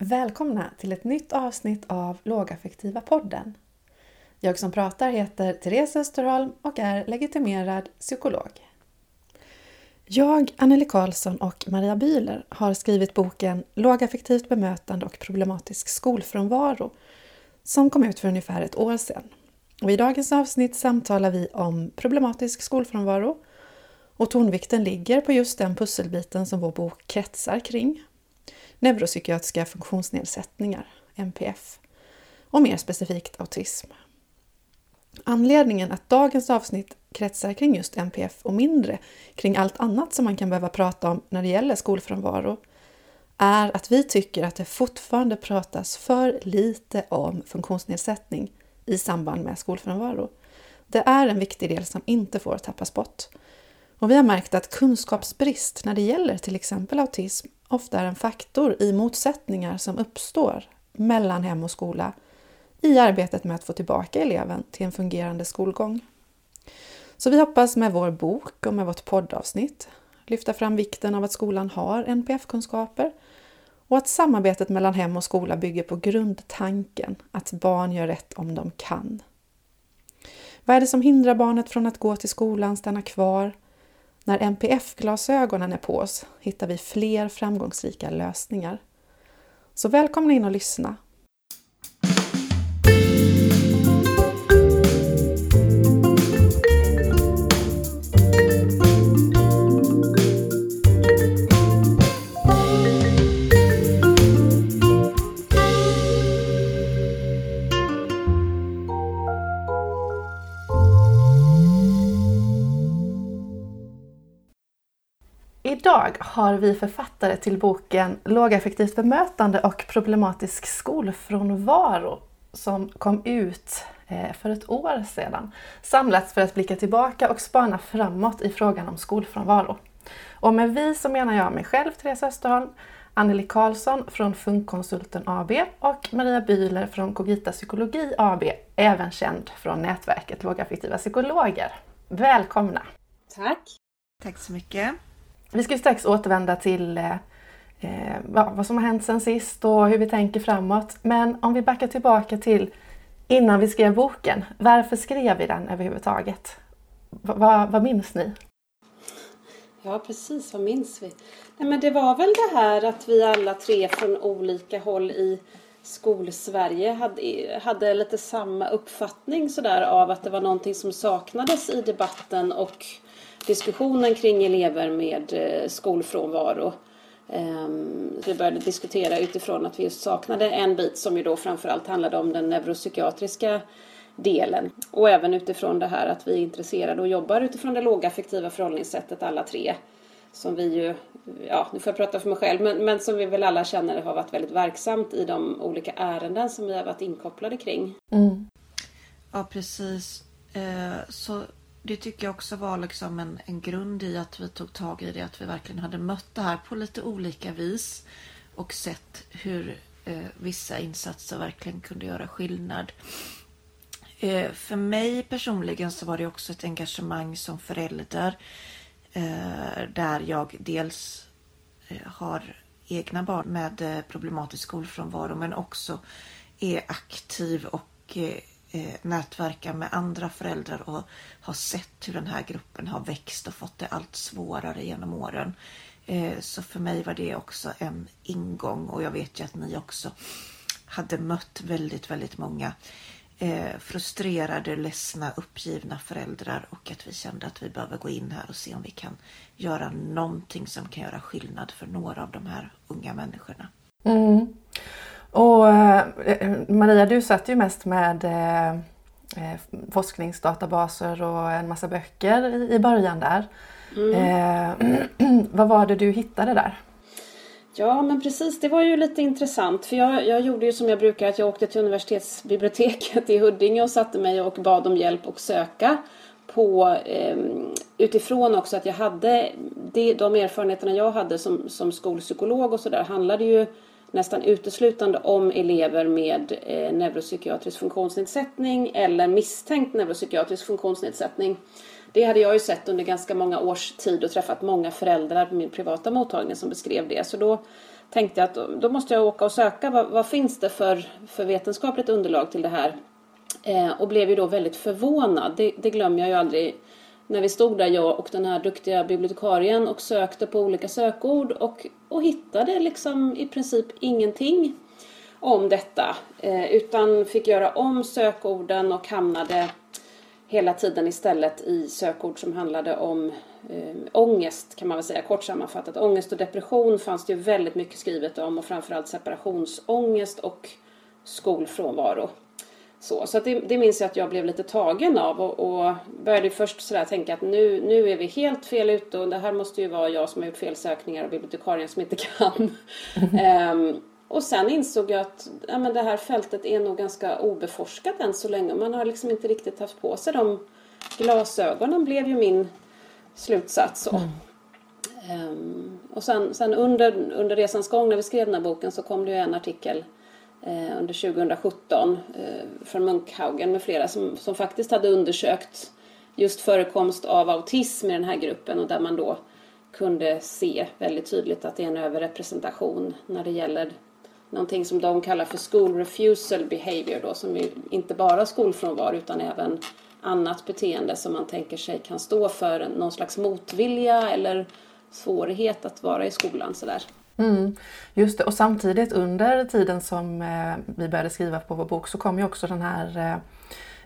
Välkomna till ett nytt avsnitt av Lågaffektiva podden. Jag som pratar heter Therese Österholm och är legitimerad psykolog. Jag, Anneli Karlsson och Maria Bühler har skrivit boken Lågaffektivt bemötande och problematisk skolfrånvaro som kom ut för ungefär ett år sedan. Och I dagens avsnitt samtalar vi om problematisk skolfrånvaro och tonvikten ligger på just den pusselbiten som vår bok kretsar kring. Neuropsykiatriska funktionsnedsättningar, NPF, och mer specifikt autism. Anledningen att dagens avsnitt kretsar kring just NPF och mindre kring allt annat som man kan behöva prata om när det gäller skolfrånvaro är att vi tycker att det fortfarande pratas för lite om funktionsnedsättning i samband med skolfrånvaro. Det är en viktig del som inte får tappas bort. Och vi har märkt att kunskapsbrist när det gäller till exempel autism ofta är en faktor i motsättningar som uppstår mellan hem och skola i arbetet med att få tillbaka eleven till en fungerande skolgång. Så vi hoppas med vår bok och med vårt poddavsnitt lyfta fram vikten av att skolan har NPF-kunskaper och att samarbetet mellan hem och skola bygger på grundtanken att barn gör rätt om de kan. Vad är det som hindrar barnet från att gå till skolan, stanna kvar? När NPF-glasögonen är på oss hittar vi fler framgångsrika lösningar. Så välkomna in och lyssna har vi författare till boken Lågaffektivt bemötande och problematisk skolfrånvaro som kom ut eh, för ett år sedan. Samlats för att blicka tillbaka och spana framåt i frågan om skolfrånvaro. Och med vi så menar jag mig själv, Therese Österholm, Anneli Karlsson från Funkkonsulten AB och Maria Bühler från Cogita Psykologi AB, även känd från nätverket Lågaffektiva psykologer. Välkomna! Tack! Tack så mycket! Vi ska strax återvända till eh, eh vad som har hänt sen sist och hur vi tänker framåt. Men om vi backar tillbaka till innan vi skrev boken. Varför skrev vi den överhuvudtaget? V vad minns ni? Ja, precis. Vad minns vi? Nej, men det var väl det här att vi alla tre från olika håll i Skolsverige hade, hade lite samma uppfattning sådär av att det var någonting som saknades i debatten och diskussionen kring elever med eh, skolfrånvaro. Ehm, vi började diskutera utifrån att vi just saknade en bit som ju då framförallt handlade om den neuropsykiatriska delen. Och även utifrån det här att vi är intresserade och jobbar utifrån det lågaffektiva förhållningssättet alla tre. Som vi ju, ja nu får jag prata för mig själv, men, men som vi väl alla känner har varit väldigt verksamt i de olika ärenden som vi har varit inkopplade kring. Mm. Ja precis. Eh, så det tycker jag också var liksom en, en grund i att vi tog tag i det. Att vi verkligen hade mött det här på lite olika vis. Och sett hur eh, vissa insatser verkligen kunde göra skillnad. Eh, för mig personligen så var det också ett engagemang som förälder. Eh, där jag dels eh, har egna barn med eh, problematisk skolfrånvaro men också är aktiv och eh, eh, nätverka med andra föräldrar och har sett hur den här gruppen har växt och fått det allt svårare genom åren. Eh, så för mig var det också en ingång och jag vet ju att ni också hade mött väldigt, väldigt många eh, frustrerade, ledsna, uppgivna föräldrar och att vi kände att vi behöver gå in här och se om vi kan göra någonting som kan göra skillnad för några av de här unga människorna. Mm. Och eh, Maria, du satt ju mest med eh, eh, forskningsdatabaser och en massa böcker i, början där. Mm. Vad var det du hittade där? Ja men precis, det var ju lite intressant för jag, jag gjorde ju som jag brukar att jag åkte till universitetsbiblioteket i Huddinge och satte mig och bad om hjälp och söka på eh, utifrån också att jag hade det, de erfarenheterna jag hade som, som skolpsykolog och sådär handlade ju nästan uteslutande om elever med eh, neuropsykiatrisk funktionsnedsättning eller misstänkt neuropsykiatrisk funktionsnedsättning. Det hade jag ju sett under ganska många års tid och träffat många föräldrar på min privata mottagning som beskrev det. Så då tänkte jag att då måste jag åka och söka vad, vad finns det för, för vetenskapligt underlag till det här. Eh, och blev ju då väldigt förvånad. Det, det glömmer jag ju aldrig. När vi stod där jag och den här duktiga bibliotekarien och sökte på olika sökord och, och hittade liksom i princip ingenting om detta. Eh, utan fick göra om sökorden och hamnade hela tiden istället i sökord som handlade om eh, ångest kan man väl säga kort sammanfattat. Ångest och depression fanns det ju väldigt mycket skrivet om och framförallt separationsångest och skolfrånvaro. Så, så det, det minns jag att jag blev lite tagen av och, och började först sådär tänka att nu, nu är vi helt fel ute och det här måste ju vara jag som har gjort felsökningar och bibliotekarien som inte kan. um, och sen insåg jag att ja, men det här fältet är nog ganska obeforskat än så länge. Man har liksom inte riktigt haft på sig de glasögonen blev ju min slutsats. Så. Mm. Um, och sen, sen under, under resans gång när vi skrev den här boken så kom det ju en artikel Eh, under 2017 eh, från Munkhaugen med flera som, som faktiskt hade undersökt just förekomst av autism i den här gruppen och där man då kunde se väldigt tydligt att det är en överrepresentation när det gäller någonting som de kallar för school refusal behavior då som är inte bara skolfrånvaro utan även annat beteende som man tänker sig kan stå för någon slags motvilja eller svårighet att vara i skolan sådär. Mm, just det, och samtidigt under tiden som eh, vi började skriva på vår bok så kom ju också den här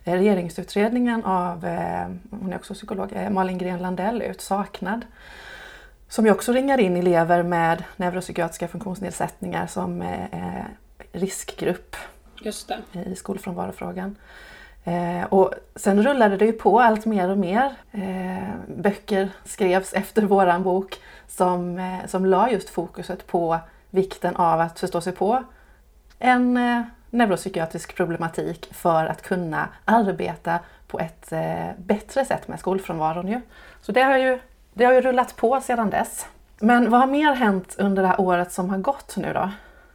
eh, regeringsutredningen av, eh, hon är också psykolog, eh, Malin Gren Landell ut, Saknad. Som ju också ringar in elever med neuropsykiatriska funktionsnedsättningar som eh, riskgrupp Just det. i skolfrånvarofrågan. Eh, och sen rullade det ju på allt mer och mer. Eh, böcker skrevs efter våran bok som, eh, som la just fokuset på vikten av att förstå sig på en eh, neuropsykiatrisk problematik för att kunna arbeta på ett eh, bättre sätt med skolfrånvaron. Ju. Så det har, ju, det har ju rullat på sedan dess. Men vad har mer hänt under det här året som har gått nu då?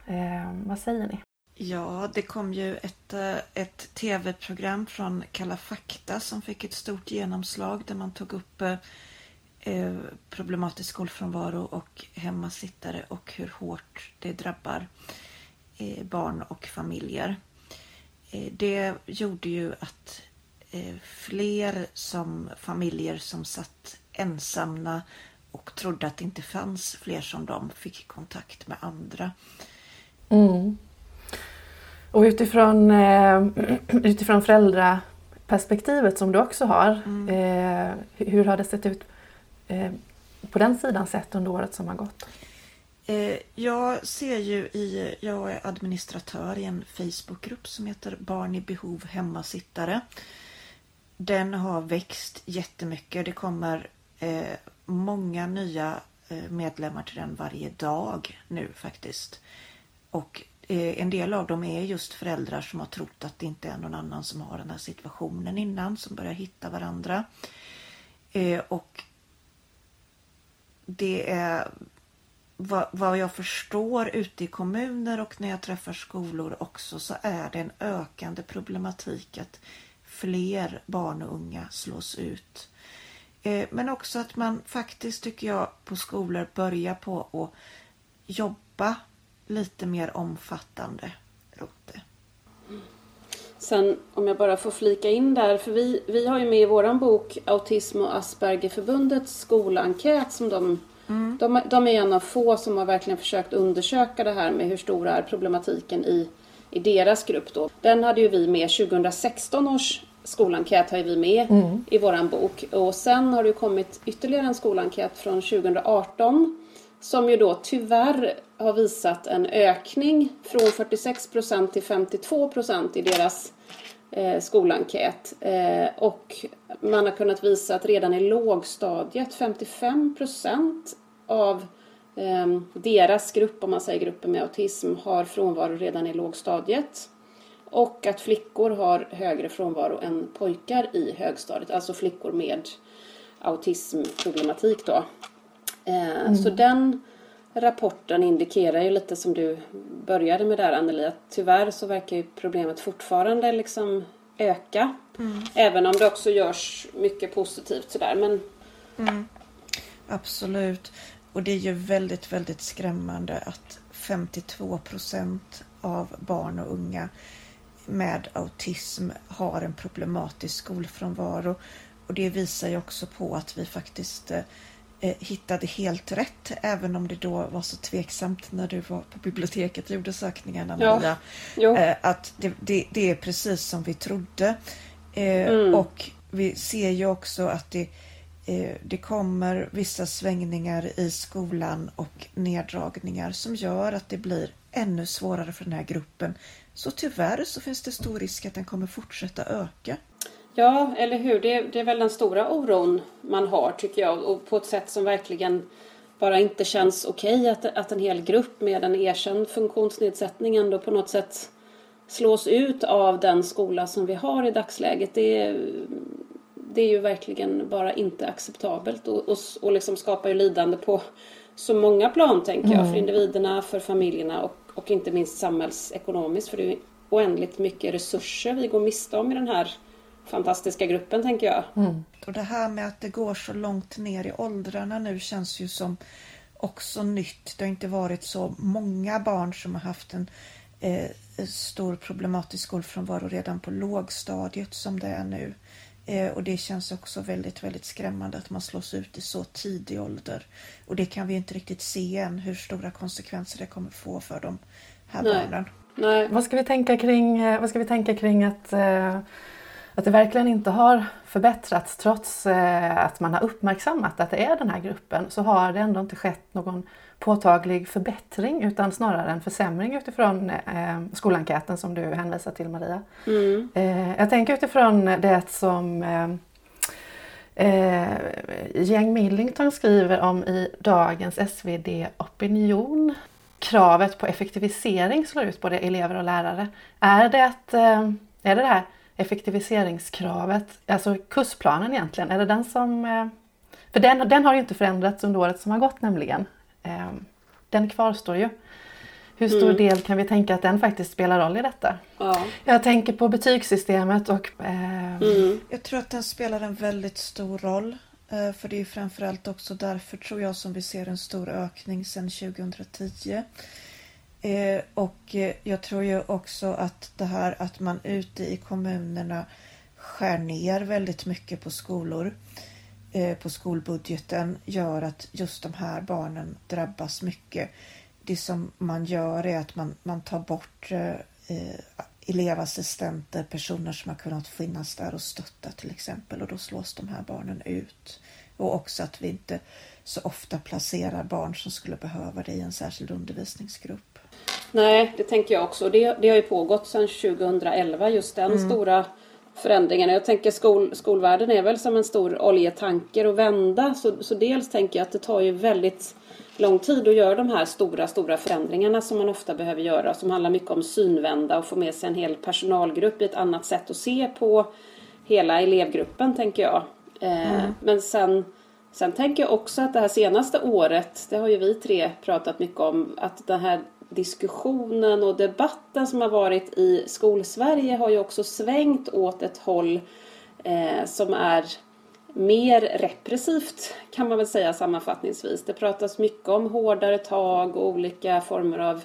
Eh, vad säger ni? Ja, det kom ju ett, ett tv-program från Kalla fakta som fick ett stort genomslag där man tog upp eh, problematisk skolfrånvaro och hemmasittare och hur hårt det drabbar eh, barn och familjer. Eh, det gjorde ju att fler som familjer som satt ensamma och trodde att det inte fanns fler som dem fick kontakt med andra. Mm. Och utifrån, eh, utifrån föräldraperspektivet som du också har, mm. eh, hur har det sett ut eh, på den sidan sett under året som har gått? Eh, jag ser ju i, jag är administratör i en Facebookgrupp som heter Barn i behov hemmasittare. Den har växt jättemycket. Det kommer eh, många nya eh, medlemmar till den varje dag nu faktiskt. Och Eh, en del av dem är just föräldrar som har trott att det inte är någon annan som har den här situationen innan, som börjar hitta varandra. Eh, och det är vad, jag förstår ute i kommuner och när jag träffar skolor också så är det en ökande problematik att fler barn och unga slås ut. Eh, men också att man faktiskt tycker jag på skolor börjar på att jobba lite mer omfattande runt det. Sen om jag bara får flika in där, för vi, vi har ju med i våran bok Autism och Aspergerförbundets skolenkät som de, mm. de, de är en av få som har verkligen försökt undersöka det här med hur stor är problematiken i, i deras grupp då. Den hade ju vi med 2016 års skolenkät har vi med mm. i våran bok och sen har det kommit ytterligare en skolenkät från 2018 som ju då tyvärr har visat en ökning från 46 till 52 i deras eh, skolenkät. Eh, och man har kunnat visa att redan i lågstadiet 55 av eh, deras grupp, om man säger gruppen med autism, har frånvaro redan i lågstadiet. Och att flickor har högre frånvaro än pojkar i högstadiet, alltså flickor med autismproblematik då. Eh, mm. Så den rapporten indikerar ju lite som du började med där Anneli att tyvärr så verkar ju problemet fortfarande liksom öka. Mm. Även om det också görs mycket positivt sådär. Men... Mm. Absolut. Och det är ju väldigt, väldigt skrämmande att 52 procent av barn och unga med autism har en problematisk skolfrånvaro. Och det visar ju också på att vi faktiskt eh, hittade helt rätt, även om det då var så tveksamt när du var på biblioteket och gjorde sökningarna, Maria. Ja. Eh, att det, det, det, är precis som vi trodde. Eh, mm. Och vi ser ju också att det, eh, det kommer vissa svängningar i skolan och neddragningar som gör att det blir ännu svårare för den här gruppen. Så tyvärr så finns det stor risk att den kommer fortsätta öka. Ja, eller hur. Det, det är väl den stora oron man har tycker jag och på ett sätt som verkligen bara inte känns okej okay, att, att en hel grupp med en erkänd funktionsnedsättning ändå på något sätt slås ut av den skola som vi har i dagsläget. Det är, det är ju verkligen bara inte acceptabelt och, och, och liksom skapar ju lidande på så många plan tänker jag. Mm. För individerna, för familjerna och, och inte minst samhällsekonomiskt. För det är oändligt mycket resurser vi går miste om i den här fantastiska gruppen tänker jag. Mm. Och det här med att det går så långt ner i åldrarna nu känns ju som också nytt. Det har inte varit så många barn som har haft en eh, stor problematisk skolfrånvaro redan på lågstadiet som det är nu. Eh, och det känns också väldigt, väldigt skrämmande att man slås ut i så tidig ålder. Och det kan vi inte riktigt se än hur stora konsekvenser det kommer få för de här Nej. barnen. Nej. Vad ska vi tänka kring, eh, vad ska vi tänka kring att eh att det verkligen inte har förbättrats trots eh, att man har uppmärksammat att det är den här gruppen så har det ändå inte skett någon påtaglig förbättring utan snarare en försämring utifrån eh, skolenkäten som du hänvisar till Maria. Mm. Eh, jag tänker utifrån det som eh, Jeng Millington skriver om i dagens SvD Opinion. Kravet på effektivisering slår ut både elever och lärare. Är det, ett, är det det här effektiviseringskravet, alltså kursplanen egentligen, är det den som... Eh, för den, den har ju inte förändrats under året som har gått nämligen. Eh, den kvarstår ju. Hur stor mm. del kan vi tänka att den faktiskt spelar roll i detta? Ja. Jag tänker på betygssystemet och... Eh... Mm. Jag tror att den spelar en väldigt stor roll. För det är framförallt också därför tror jag som vi ser en stor ökning sedan 2010. Eh, och eh, jag tror ju också att det här att man ute i kommunerna skär ner väldigt mycket på skolor, eh, på skolbudgeten, gör att just de här barnen drabbas mycket. Det som man gör är att man, man tar bort eh, eh elevassistenter, personer som har kunnat finnas där och stötta till exempel och då slås de här barnen ut. Och också att vi inte så ofta placerar barn som skulle behöva det i en särskild undervisningsgrupp. Nej, det tänker jag också. Det, det har ju pågått sedan 2011, just den mm. stora förändringen. Jag tänker skol, skolvärlden är väl som en stor oljetanker att vända. Så, så dels tänker jag att det tar ju väldigt lång tid att göra de här stora, stora förändringarna som man ofta behöver göra. Som handlar mycket om synvända och få med sig en hel personalgrupp i ett annat sätt att se på hela elevgruppen, tänker jag. Eh, mm. Men sen, sen tänker jag också att det här senaste året, det har ju vi tre pratat mycket om, att det här diskussionen och debatten som har varit i skolsverige har ju också svängt åt ett håll eh, som är mer repressivt kan man väl säga sammanfattningsvis. Det pratas mycket om hårdare tag och olika former av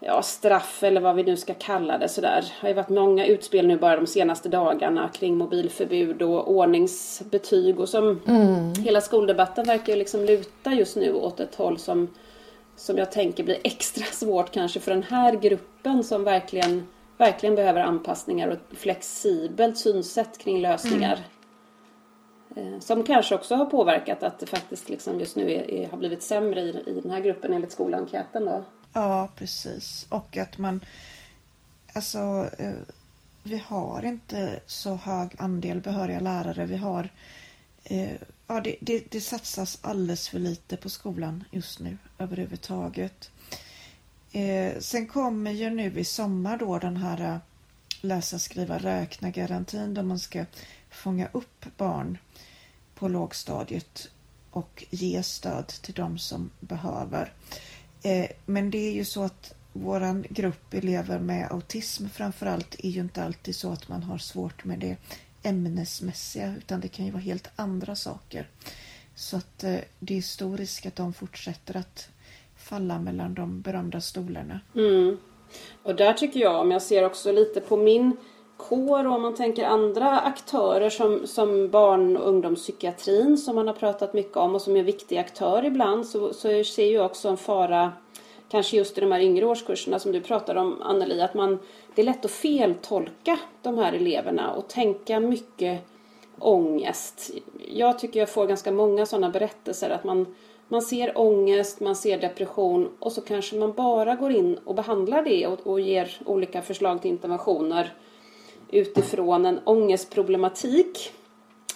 ja, straff eller vad vi nu ska kalla det sådär. Det har ju varit många utspel nu bara de senaste dagarna kring mobilförbud och ordningsbetyg och som mm. hela skoldebatten verkar ju liksom luta just nu åt ett håll som som jag tänker blir extra svårt kanske för den här gruppen som verkligen, verkligen behöver anpassningar och ett flexibelt synsätt kring lösningar. Mm. Som kanske också har påverkat att det faktiskt liksom just nu är, är, har blivit sämre i, i den här gruppen enligt skolenkäten. Då. Ja, precis. Och att man... Alltså, eh, vi har inte så hög andel behöriga lärare. Vi har eh, ja, det, det, det, satsas alldeles för lite på skolan just nu överhuvudtaget. Eh, sen kommer ju nu i sommar då den här eh, läsa, skriva, räkna garantin där man ska fånga upp barn på lågstadiet och ge stöd till de som behöver. Eh, men det är ju så att våran grupp elever med autism framförallt är ju inte alltid så att man har svårt med det ämnesmässiga utan det kan ju vara helt andra saker. Så att eh, det är stor risk att de fortsätter att falla mellan de berömda stolarna. Mm. Och där tycker jag, om jag ser också lite på min kår och om man tänker andra aktörer som, som barn och ungdomspsykiatrin som man har pratat mycket om och som är viktiga aktörer ibland så, så ser jag också en fara kanske just i de här yngre årskurserna som du pratade om Anneli, att man, det är lätt att feltolka de här eleverna och tänka mycket ångest. Jag tycker jag får ganska många sådana berättelser att man, man ser ångest, man ser depression och så kanske man bara går in och behandlar det och, och ger olika förslag till interventioner utifrån en ångestproblematik.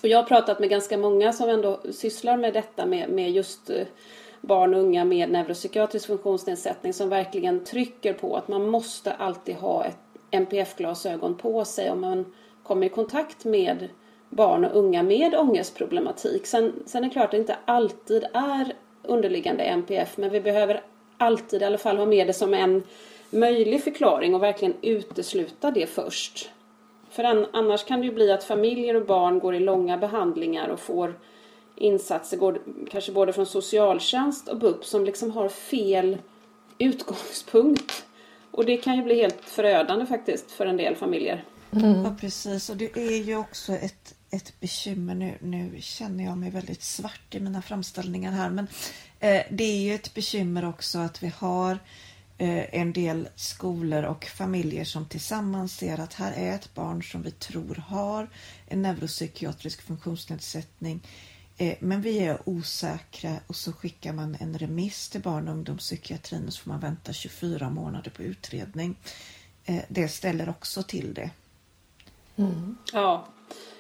Och jag har pratat med ganska många som ändå sysslar med detta med, med just eh, barn och unga med neuropsykiatrisk funktionsnedsättning som verkligen trycker på att man måste alltid ha ett NPF-glasögon på sig om man kommer i kontakt med barn och unga med ångestproblematik. Sen, sen är det klart att det inte alltid är underliggande NPF men vi behöver alltid i alla fall ha med det som en möjlig förklaring och verkligen utesluta det först. För annars kan det ju bli att familjer och barn går i långa behandlingar och får insatser, kanske både från socialtjänst och BUP, som liksom har fel utgångspunkt. Och det kan ju bli helt förödande faktiskt för en del familjer. Mm. Ja precis och det är ju också ett, ett bekymmer nu. Nu känner jag mig väldigt svart i mina framställningar här men eh, det är ju ett bekymmer också att vi har eh, en del skolor och familjer som tillsammans ser att här är ett barn som vi tror har en neuropsykiatrisk funktionsnedsättning Eh, men vi är osäkra och så skickar man en remiss till barn och ungdomspsykiatrin och så får man vänta 24 månader på utredning. Eh, det ställer också till det. Mm. Ja.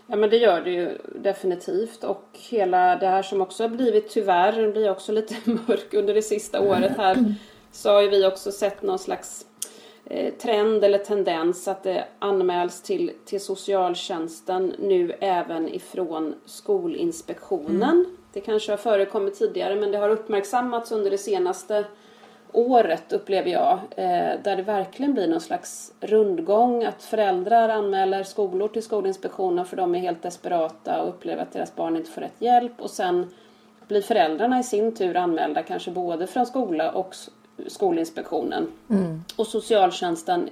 ja, men det gör det ju definitivt. Och hela det här som också har blivit, tyvärr, blir också lite mörk under det sista året här, så har ju vi också sett någon slags Eh, trend eller tendens att det anmäls till, till socialtjänsten nu även ifrån Skolinspektionen. Mm. Det kanske har förekommit tidigare men det har uppmärksammats under det senaste året upplever jag. Eh, där det verkligen blir någon slags rundgång. Att föräldrar anmäler skolor till Skolinspektionen för de är helt desperata och upplever att deras barn inte får rätt hjälp. Och sen blir föräldrarna i sin tur anmälda kanske både från skola och Skolinspektionen. Mm. Och socialtjänsten,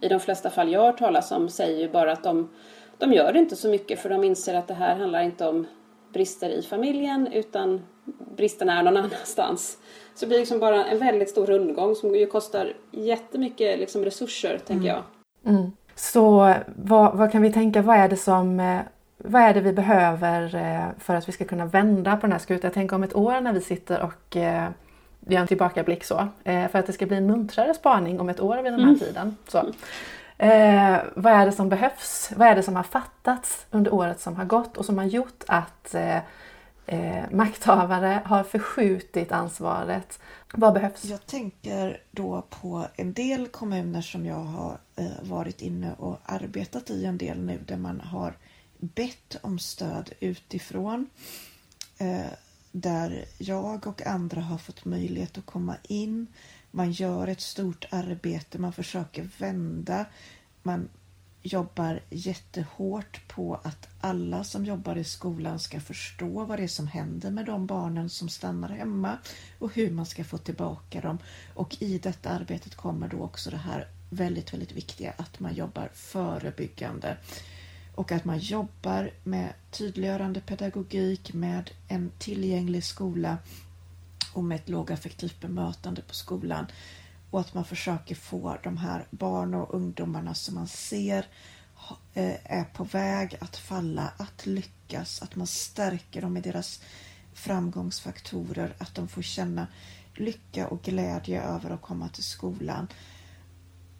i de flesta fall jag har talas om, säger ju bara att de, de gör inte så mycket för de inser att det här handlar inte om brister i familjen utan bristen är någon annanstans. Så det blir liksom bara en väldigt stor rundgång som ju kostar jättemycket liksom resurser, tänker jag. Mm. Så vad, vad, kan vi tänka, vad är det som eh, vad är det vi behöver eh, för att vi ska kunna vända på den här skutan? Jag tänker om ett år när vi sitter och eh, vi har en tillbakablick så. Eh, för att det ska bli en muntrare spaning om ett år vid den här mm. tiden. Så. Eh, vad är det som behövs? Vad är det som har fattats under året som har gått och som har gjort att eh, eh, makthavare har förskjutit ansvaret? Vad behövs? Jag tänker då på en del kommuner som jag har eh, varit inne och arbetat i en del nu där man har bett om stöd utifrån. Där jag och andra har fått möjlighet att komma in. Man gör ett stort arbete, man försöker vända. Man jobbar jättehårt på att alla som jobbar i skolan ska förstå vad det är som händer med de barnen som stannar hemma och hur man ska få tillbaka dem. Och i detta arbetet kommer då också det här väldigt, väldigt viktiga att man jobbar förebyggande och att man jobbar med tydliggörande pedagogik, med en tillgänglig skola och med ett lågaffektivt bemötande på skolan. Och att man försöker få de här barn och ungdomarna som man ser eh, är på väg att falla, att lyckas, att man stärker dem i deras framgångsfaktorer, att de får känna lycka och glädje över att komma till skolan.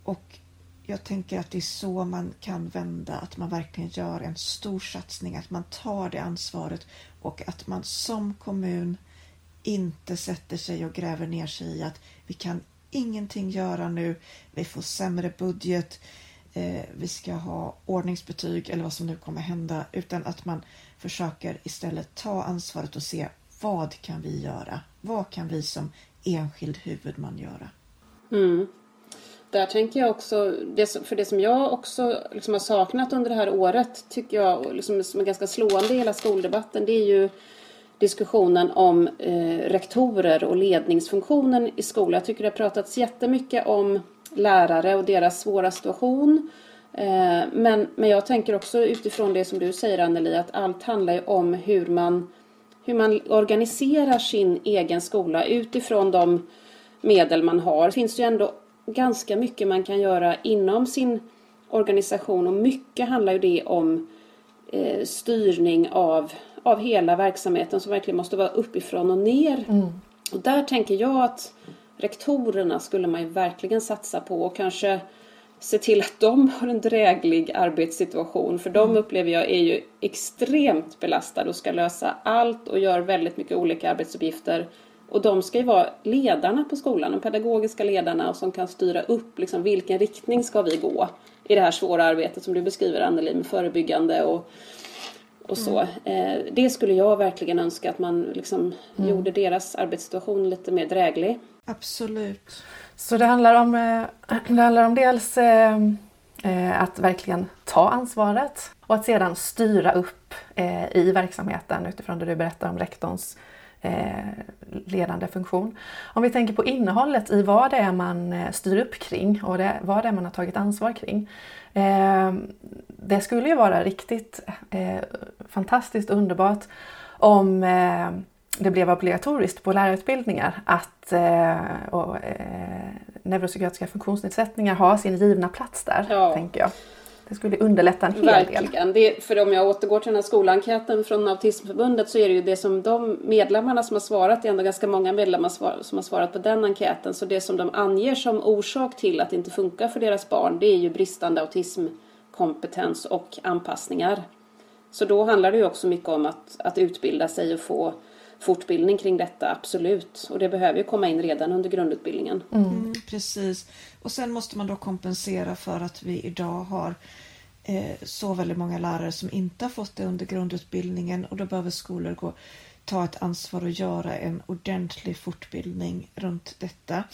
Och jag tänker att det är så man kan vända, att man verkligen gör en stor satsning, att man tar det ansvaret och att man som kommun inte sätter sig och gräver ner sig i att vi kan ingenting göra nu, vi får sämre budget, eh, vi ska ha ordningsbetyg eller vad som nu kommer hända, utan att man försöker istället ta ansvaret och se vad kan vi göra? Vad kan vi som enskild huvudman göra? Mm där tänker jag också, för det som jag också liksom har saknat under det här året tycker jag liksom, som är ganska slående i hela skoldebatten det är ju diskussionen om eh, rektorer och ledningsfunktionen i skolan. Jag tycker det har pratats jättemycket om lärare och deras svåra situation. Eh, men, men jag tänker också utifrån det som du säger Anneli att allt handlar ju om hur man, hur man organiserar sin egen skola utifrån de medel man har. Det finns ju ändå ganska mycket man kan göra inom sin organisation och mycket handlar ju det om eh, styrning av, av hela verksamheten som verkligen måste vara uppifrån och ner. Mm. Och där tänker jag att rektorerna skulle man ju verkligen satsa på och kanske se till att de har en dräglig arbetssituation. För de mm. upplever jag är ju extremt belastade och ska lösa allt och gör väldigt mycket olika arbetsuppgifter. Och de ska ju vara ledarna på skolan, de pedagogiska ledarna och som kan styra upp liksom, vilken riktning ska vi gå i det här svåra arbetet som du beskriver Anneli med förebyggande och, och så. Mm. Eh, det skulle jag verkligen önska att man liksom mm. gjorde deras arbetssituation lite mer dräglig. Absolut. Så det handlar om, eh, det handlar om dels eh, eh, att verkligen ta ansvaret och att sedan styra upp i verksamheten utifrån det du berättar om rektorns ledande funktion. Om vi tänker på innehållet i vad det är man styr upp kring och det, vad det är man har tagit ansvar kring. Det skulle ju vara riktigt fantastiskt underbart om det blev obligatoriskt på lärarutbildningar att eh, och, eh, neuropsykiatriska funktionsnedsättningar har sin givna plats där, ja. tänker jag. Det skulle underlätta en hel Verkligen. del. Det, för om jag återgår till den här skolenkäten från Autismförbundet så är det ju det som de medlemmarna som har svarat, det är ändå ganska många medlemmar som har svarat på den enkäten, så det som de anger som orsak till att det inte funkar för deras barn det är ju bristande autismkompetens och anpassningar. Så då handlar det ju också mycket om att, att utbilda sig och få fortbildning kring detta, absolut. Och det behöver ju komma in redan under grundutbildningen. Mm. Mm, precis. Och sen måste man då kompensera för att vi idag har eh, så väldigt många lärare som inte har fått det under grundutbildningen och då behöver skolor gå ta ett ansvar och göra en ordentlig fortbildning runt detta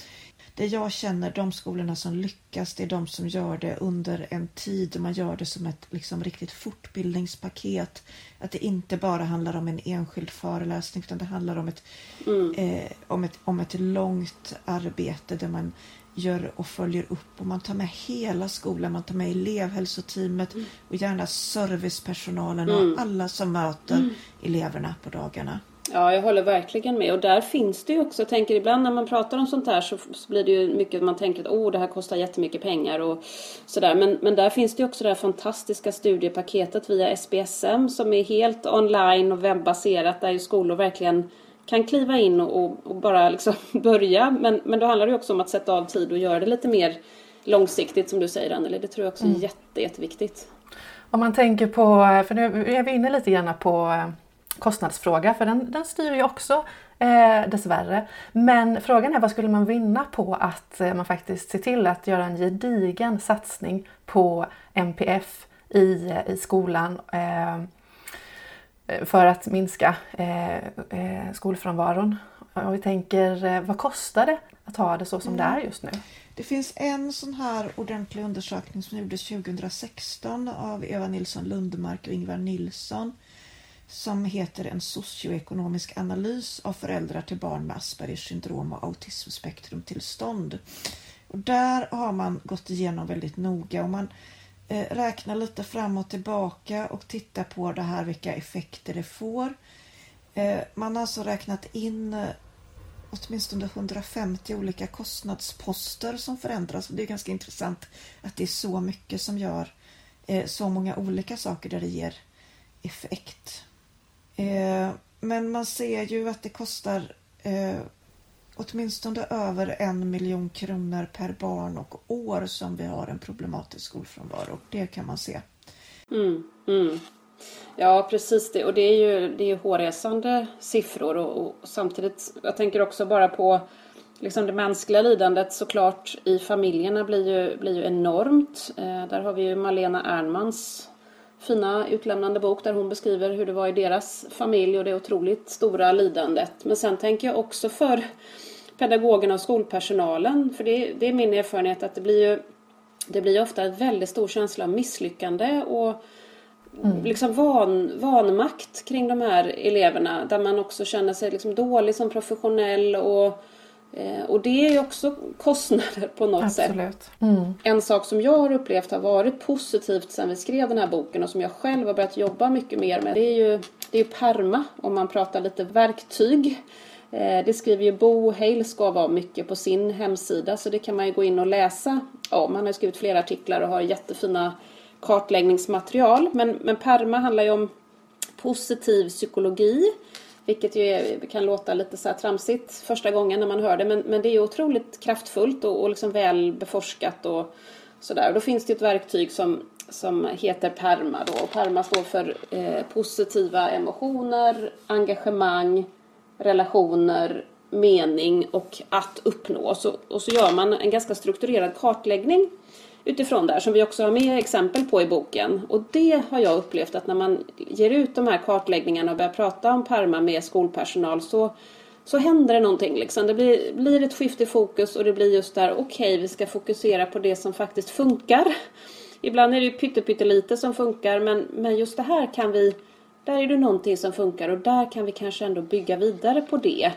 det jag känner, de skolorna som lyckas, det är de som gör det under en tid och man gör det som ett liksom, riktigt fortbildningspaket. Att det inte bara handlar om en enskild föreläsning utan det handlar om ett, mm. eh, om ett, om ett långt arbete där man gör och följer upp och man tar med hela skolan, man tar med elevhälsoteamet mm. och gärna servicepersonalen och mm. alla som möter mm. eleverna på dagarna. Ja, jag håller verkligen med. Och där finns det ju också, jag tänker ibland när man pratar om sånt här så, så blir det ju mycket man tänker att oh, det här kostar jättemycket pengar och sådär. Men, men där finns det ju också det här fantastiska studiepaketet via SBSM som är helt online och webbaserat där ju skolor verkligen kan kliva in och, och, och bara liksom börja. Men, men då handlar det också om att sätta av tid och göra det lite mer långsiktigt som du säger Anneli. Det tror jag också är mm. jätte, jätteviktigt. Om man tänker på, för nu är vi inne lite grann på kostnadsfråga för den, den styr ju också eh, dessvärre. Men frågan är vad skulle man vinna på att eh, man faktiskt ser till att göra en gedigen satsning på MPF i, i skolan eh, för att minska eh, eh skolfrånvaron. Om vi tänker, eh, vad kostar det att ha det så som mm. det är just nu? Det finns en sån här ordentlig undersökning som gjordes 2016 av Eva Nilsson Lundmark och Ingvar Nilsson som heter En socioekonomisk analys av föräldrar till barn med Aspergers syndrom och autismspektrumtillstånd. Och där har man gått igenom väldigt noga och man Eh, räkna lite fram och tillbaka och titta på det här vilka effekter det får. Eh, man har alltså räknat in eh, åtminstone 150 olika kostnadsposter som förändras. Det är ganska intressant att det är så mycket som gör så många olika saker där det ger effekt. Men man ser ju att det kostar åtminstone över en miljon kronor per barn och år som vi har en problematisk skolfrånvaro. Det kan man se. Mm, mm. Ja, precis det. Och det är ju, det är ju hårresande siffror och, och, samtidigt, jag tänker också bara på liksom det mänskliga lidandet såklart i familjerna blir ju, blir ju enormt. Eh, där har vi ju Malena Ernmans fina utlämnande bok där hon beskriver hur det var i deras familj och det otroligt stora lidandet. Men sen tänker jag också för pedagogerna och skolpersonalen, för det, det är min erfarenhet att det blir ju det blir ofta en väldigt stor känsla av misslyckande och mm. liksom van, vanmakt kring de här eleverna. Där man också känner sig liksom dålig som professionell och Eh, och det är ju också kostnader på något Absolut. sätt. Mm. En sak som jag har upplevt har varit positivt sen vi skrev den här boken och som jag själv har börjat jobba mycket mer med. Det är ju, det är perma om man pratar lite verktyg. Eh, det skriver ju Bo Heilskov om mycket på sin hemsida så det kan man ju gå in och läsa om. Han har skrivit flera artiklar och har jättefina kartläggningsmaterial. Men, men perma handlar ju om positiv psykologi vilket ju är, kan låta lite så här tramsigt första gången när man hör det. Men, men det är ju otroligt kraftfullt och, och liksom väl beforskat och sådär. Då finns det ett verktyg som, som heter PERMA då. Och PERMA står för eh, positiva emotioner, engagemang, relationer, mening och att uppnå. Så, och så gör man en ganska strukturerad kartläggning utifrån det här som vi också har med exempel på i boken. Och det har jag upplevt att när man ger ut de här kartläggningarna och börjar prata om perma med skolpersonal så, så händer det någonting. Liksom. Det blir, blir ett skifte i fokus och det blir just där, okej okay, vi ska fokusera på det som faktiskt funkar. Ibland är det ju pyttelite som funkar men, men just det här kan vi, där är det någonting som funkar och där kan vi kanske ändå bygga vidare på det.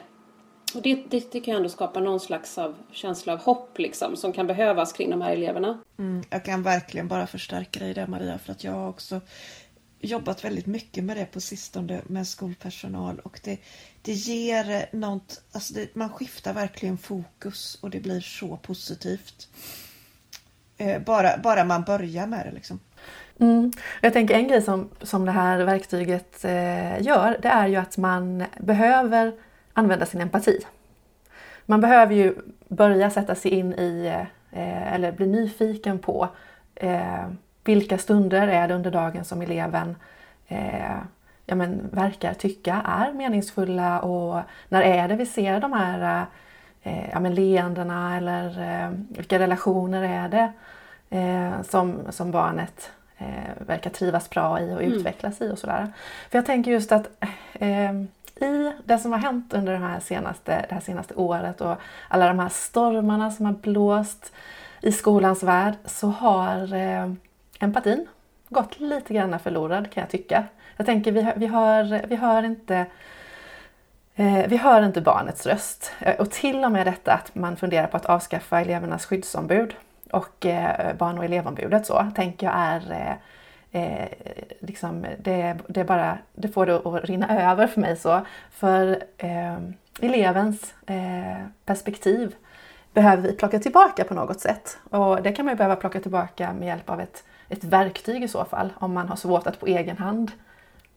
Och det, det tycker jag ändå skapar någon slags av känsla av hopp liksom, som kan behövas kring de här eleverna. Mm, jag kan verkligen bara förstärka dig där Maria för att jag har också jobbat väldigt mycket med det på sistone med skolpersonal och det, det ger något, alltså det, man skiftar verkligen fokus och det blir så positivt. Eh, bara, bara man börjar med det liksom. Mm. Jag tänker en grej som, som det här verktyget eh, gör det är ju att man behöver använda sin empati. Man behöver ju börja sätta sig in i eh, eller bli nyfiken på eh, vilka stunder är det under dagen som eleven eh, ja, men, verkar tycka är meningsfulla och när är det vi ser de här eh, ja, men, leendena eller eh, vilka relationer är det eh, som, som barnet eh, verkar trivas bra i och mm. utvecklas i och sådär. För jag tänker just att eh, i det som har hänt under det här, senaste, det här senaste året och alla de här stormarna som har blåst i skolans värld så har eh, empatin gått lite grann förlorad kan jag tycka. Jag tänker vi, vi, hör, vi hör inte eh, vi hör inte barnets röst eh, och till och med detta att man funderar på att avskaffa elevernas skyddsombud och eh, barn och elevombudet så tänker jag är eh, eh, liksom, det, det, bara, det får det att rinna över för mig så. För eh, elevens eh, perspektiv behöver vi plocka tillbaka på något sätt. Och det kan man ju behöva plocka tillbaka med hjälp av ett, ett verktyg i så fall, om man har svårt att på egen hand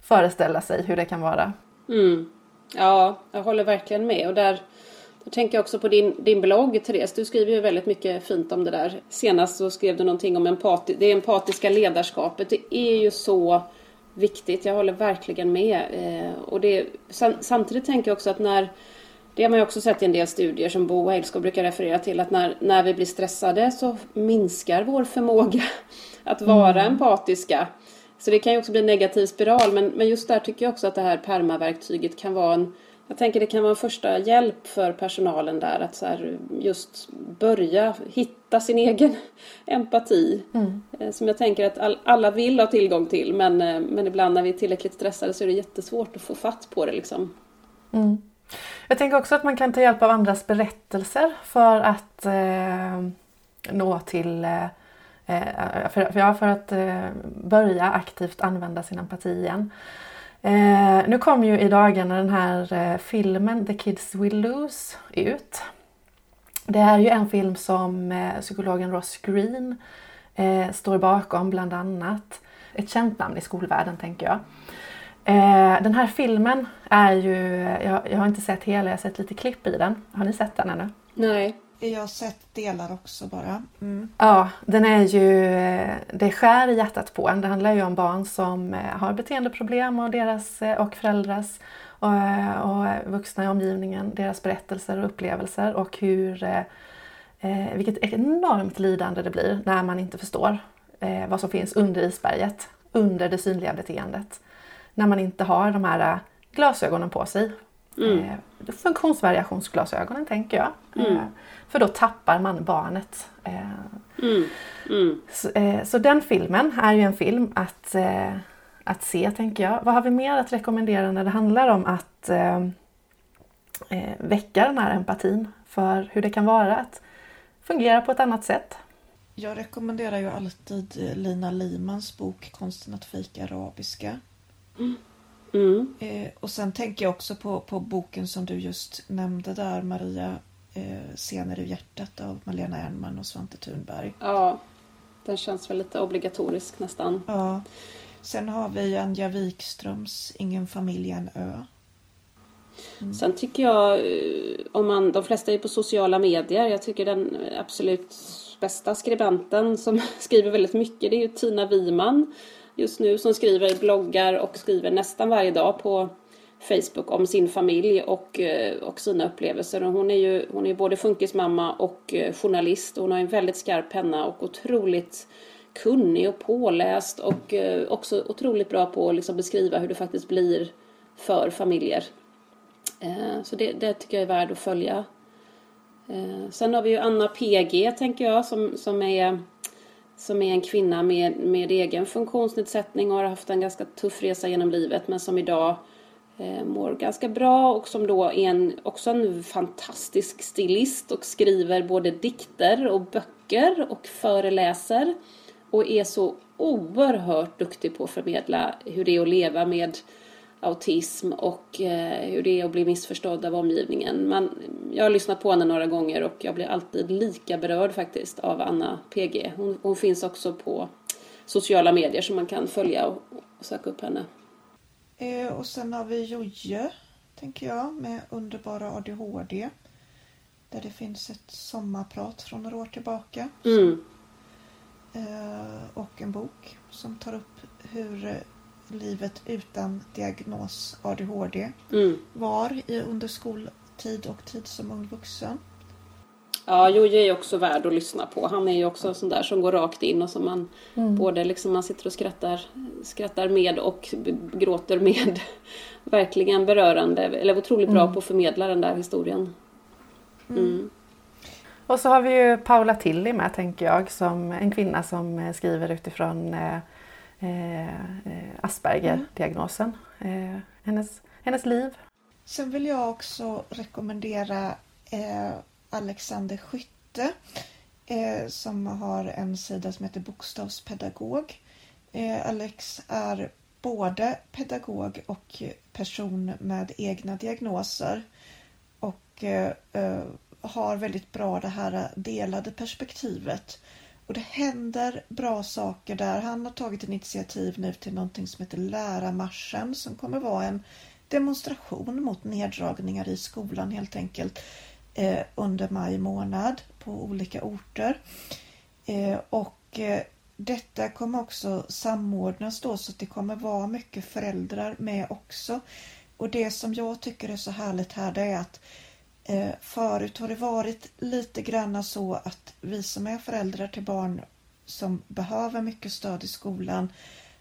föreställa sig hur det kan vara. Mm. Ja, jag håller verkligen med. Och där då tänker jag också på din, din blogg, Therese. Du skriver ju väldigt mycket fint om det där. Senast så skrev du någonting om empati, det empatiska ledarskapet. Det är ju så viktigt. Jag håller verkligen med. Eh, och det, samtidigt tänker jag också att när det har man ju också sett i en del studier som Bo Heilskog brukar referera till att när, när vi blir stressade så minskar vår förmåga att vara mm. empatiska. Så det kan ju också bli en negativ spiral men, men just där tycker jag också att det här permaverktyget kan vara en jag tänker det kan vara en första hjälp för personalen där att så just börja hitta sin egen empati. Mm. Eh, som jag tänker att all, alla vill ha tillgång till men, eh, men ibland när vi är tillräckligt stressade så är det jättesvårt att få fatt på det. Liksom. Mm. Jag tänker också att man kan ta hjälp av andras berättelser för att eh, nå till eh, eh för, för, för att eh, börja aktivt använda sin empati igen. Eh, nu kom ju i dagarna den här eh, filmen The Kids Will Lose ut. Det är ju en film som eh, psykologen Ross Green eh, står bakom bland annat. Ett känt namn i skolvärlden tänker jag. Eh, den här filmen är ju, jag, jag, har inte sett hela, jag har sett lite klipp i den. Har ni sett den ännu? Nej. Jag har sett delar också bara. Mm. Ja, den är ju, eh, det skär i hjärtat på en. Det handlar ju om barn som eh, har beteendeproblem och deras eh, och föräldrars och, och vuxna i omgivningen, deras berättelser och upplevelser och hur eh, vilket enormt lidande det blir när man inte förstår eh, vad som finns under isberget, under det synliga beteendet. När man inte har de här glasögonen på sig. Mm. Eh, funktionsvariationsglasögonen tänker jag. Mm. Eh, för då tappar man barnet. Eh, mm. Mm. Så, eh, så, den filmen är ju en film att, eh, att se, tänker jag. Vad har vi mer att rekommendera när det handlar om att eh, väcka den här empatin för hur det kan vara att fungera på ett annat sätt? Jag rekommenderar ju alltid Lina Limans bok Konsten att fejka arabiska. Mm. Eh, och sen tänker jag också på, på boken som du just nämnde där, Maria, eh, Scener ur hjärtat av Malena Ernman och Svante Thunberg. Ja, den känns väl lite obligatorisk nästan. Ja. Sen har vi Anja Wikströms Ingen familj, en ö. Mm. Sen tycker jag, eh, om man, de flesta är på sociala medier, jag tycker den absolut bästa skribenten som skriver väldigt mycket det är ju Tina Wiman just nu som skriver bloggar och skriver nästan varje dag på Facebook om sin familj och, eh, och sina upplevelser. Och hon är ju hon är både funkismamma och eh, journalist. Hon har en väldigt skarp penna och otroligt kunnig och påläst och eh, också otroligt bra på att liksom beskriva hur det faktiskt blir för familjer. Så det, det tycker jag är värd att följa. Sen har vi ju Anna PG tänker jag som, som är som är en kvinna med, med egen funktionsnedsättning och har haft en ganska tuff resa genom livet men som idag eh, mår ganska bra och som då är en, också en fantastisk stilist och skriver både dikter och böcker och föreläser och är så oerhört duktig på att förmedla hur det är att leva med autism och eh, hur det är att bli missförstådd av omgivningen. Man, jag har lyssnat på henne några gånger och jag blir alltid lika berörd faktiskt av Anna PG. Hon, hon finns också på sociala medier så man kan följa och, och söka upp henne. Eh, och sen har vi Jojje, tänker jag, med Underbara ADHD. Där det finns ett sommarprat från några år tillbaka. Mm. Eh, och en bok som tar upp hur livet utan diagnos ADHD mm. var i, under skoltid och tid som ung vuxen. Ja, Jojje är också värd att lyssna på. Han är ju också en sån där som går rakt in och som man mm. både liksom man sitter och skrattar, skrattar med och gråter med. Verkligen berörande, eller otroligt bra mm. på att förmedla den där historien. Mm. mm. Och så har vi ju Paula Tilly med tänker jag, som en kvinna som skriver utifrån eh, Eh, eh, Eh, eh, Asperger-diagnosen. Eh, hennes, hennes liv. Sen vill jag också rekommendera eh, Alexander Skytte som har en sida som heter Bokstavspedagog. Alex är både pedagog och person med egna diagnoser och har väldigt bra det här delade perspektivet och det händer bra saker där. Han har tagit initiativ nu till någonting som heter Lärarmarschen som kommer vara en demonstration mot neddragningar i skolan helt enkelt eh, under maj månad på olika orter. Eh, och eh, detta kommer också samordnas då så att det kommer vara mycket föräldrar med också. Och det som jag tycker är så härligt här det är att Eh, förut har det varit lite granna så att vi som är föräldrar till barn som behöver mycket stöd i skolan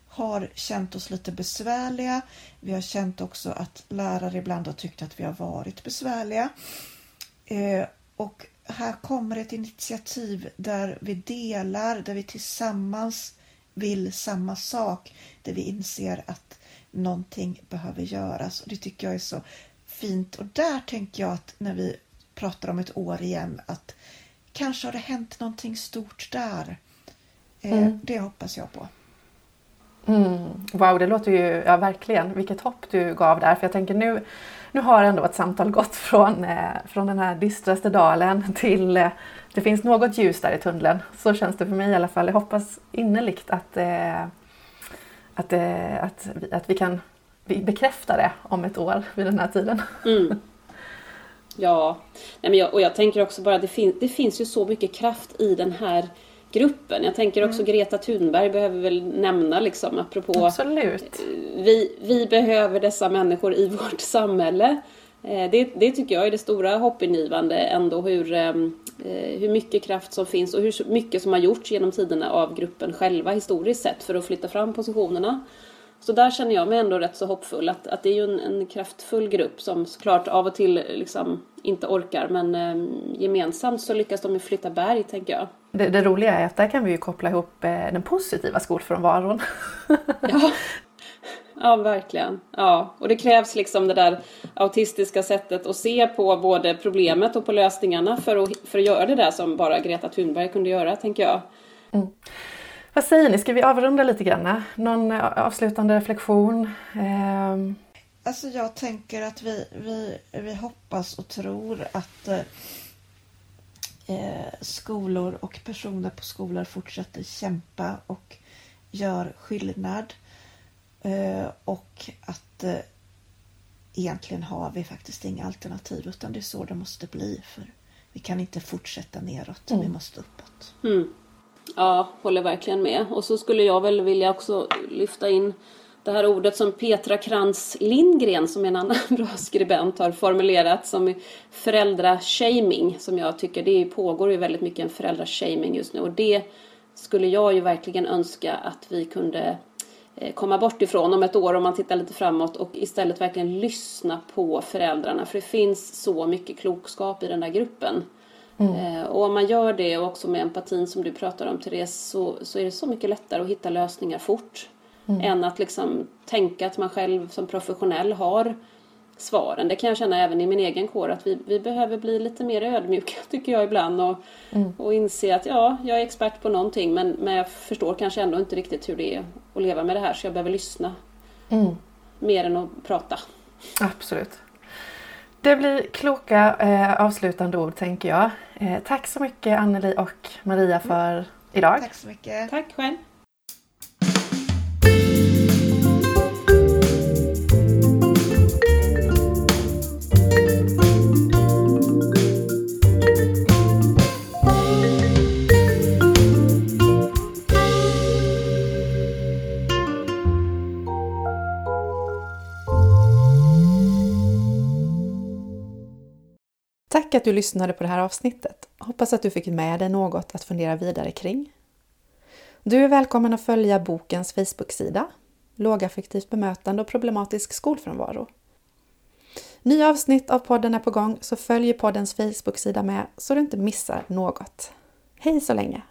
har känt oss lite besvärliga. Vi har känt också att lärare ibland har tyckt att vi har varit besvärliga. Eh, och här kommer ett initiativ där vi delar, där vi tillsammans vill samma sak, där vi inser att någonting behöver göras. Och Det tycker jag är så fint och där tänker jag att när vi pratar om ett år igen att kanske har det hänt någonting stort där. Eh, mm. Det hoppas jag på. Mm. Wow, det låter ju, ja verkligen, vilket hopp du gav där. För jag tänker nu, nu har ändå ett samtal gått från, eh, från den här dystraste dalen till eh, det finns något ljus där i tunneln. Så känns det för mig i alla fall. Jag hoppas innerligt att, eh, att, eh, att, vi, att vi kan bekräfta det om ett år vid den här tiden. Mm. Ja, Nej, men jag, och jag tänker också bara det, fin det finns ju så mycket kraft i den här gruppen. Jag tänker också mm. Greta Thunberg behöver väl nämna liksom apropå Absolut. Vi, vi behöver dessa människor i vårt samhälle. Eh, det, det tycker jag är det stora hoppingivande ändå hur, ehm, eh, hur mycket kraft som finns och hur mycket som har gjorts genom tiderna av gruppen själva historiskt sett för att flytta fram positionerna. Så där känner jag mig ändå rätt så hoppfull att, att det är ju en, en kraftfull grupp som såklart av och till liksom inte orkar men eh, gemensamt så lyckas de ju flytta berg tänker jag. Det, det, roliga är att där kan vi ju koppla ihop eh, den positiva skolfrånvaron. ja, Ja, verkligen. Ja, och det krävs liksom det där autistiska sättet att se på både problemet och på lösningarna för att, för att göra det där som bara Greta Thunberg kunde göra, tänker jag. Mm. Vad säger ni, ska vi avrunda lite grann? Någon avslutande reflektion? Eh... Alltså jag tänker att vi, vi, vi hoppas och tror att eh, skolor och personer på skolor fortsätter kämpa och gör skillnad. Eh, och att eh, egentligen har vi faktiskt inga alternativ utan det är så det måste bli. För Vi kan inte fortsätta neråt, mm. vi måste uppåt. Mm. Ja, håller verkligen med. Och så skulle jag väl vilja också lyfta in det här ordet som Petra Krantz Lindgren, som är en annan bra skribent, har formulerat som föräldrashaming, som jag tycker, det pågår ju väldigt mycket en föräldrashaming just nu och det skulle jag ju verkligen önska att vi kunde eh, komma bort ifrån om ett år om man tittar lite framåt och istället verkligen lyssna på föräldrarna för det finns så mycket klokskap i den där gruppen. Mm. Eh, och om man gör det och också med empatin som du pratar om Therese så, så är det så mycket lättare att hitta lösningar fort. Mm. Än att liksom tänka att man själv som professionell har svaren. Det kan jag känna även i min egen kår att vi, vi behöver bli lite mer ödmjuka tycker jag ibland och, mm. och inse att ja, jag är expert på någonting men, men jag förstår kanske ändå inte riktigt hur det är att leva med det här så jag behöver lyssna. Mm. Mer än att prata. Absolut. Det blir kloka eh, avslutande ord tänker jag. Eh, tack så mycket Anneli och Maria för idag. Tack så mycket. Tack själv. Tack att du lyssnade på det här avsnittet. Hoppas att du fick med dig något att fundera vidare kring. Du är välkommen att följa bokens Facebook-sida Lågaffektivt bemötande och problematisk skolfrånvaro. Nya avsnitt av podden är på gång så följ poddens Facebook-sida med så du inte missar något. Hej så länge!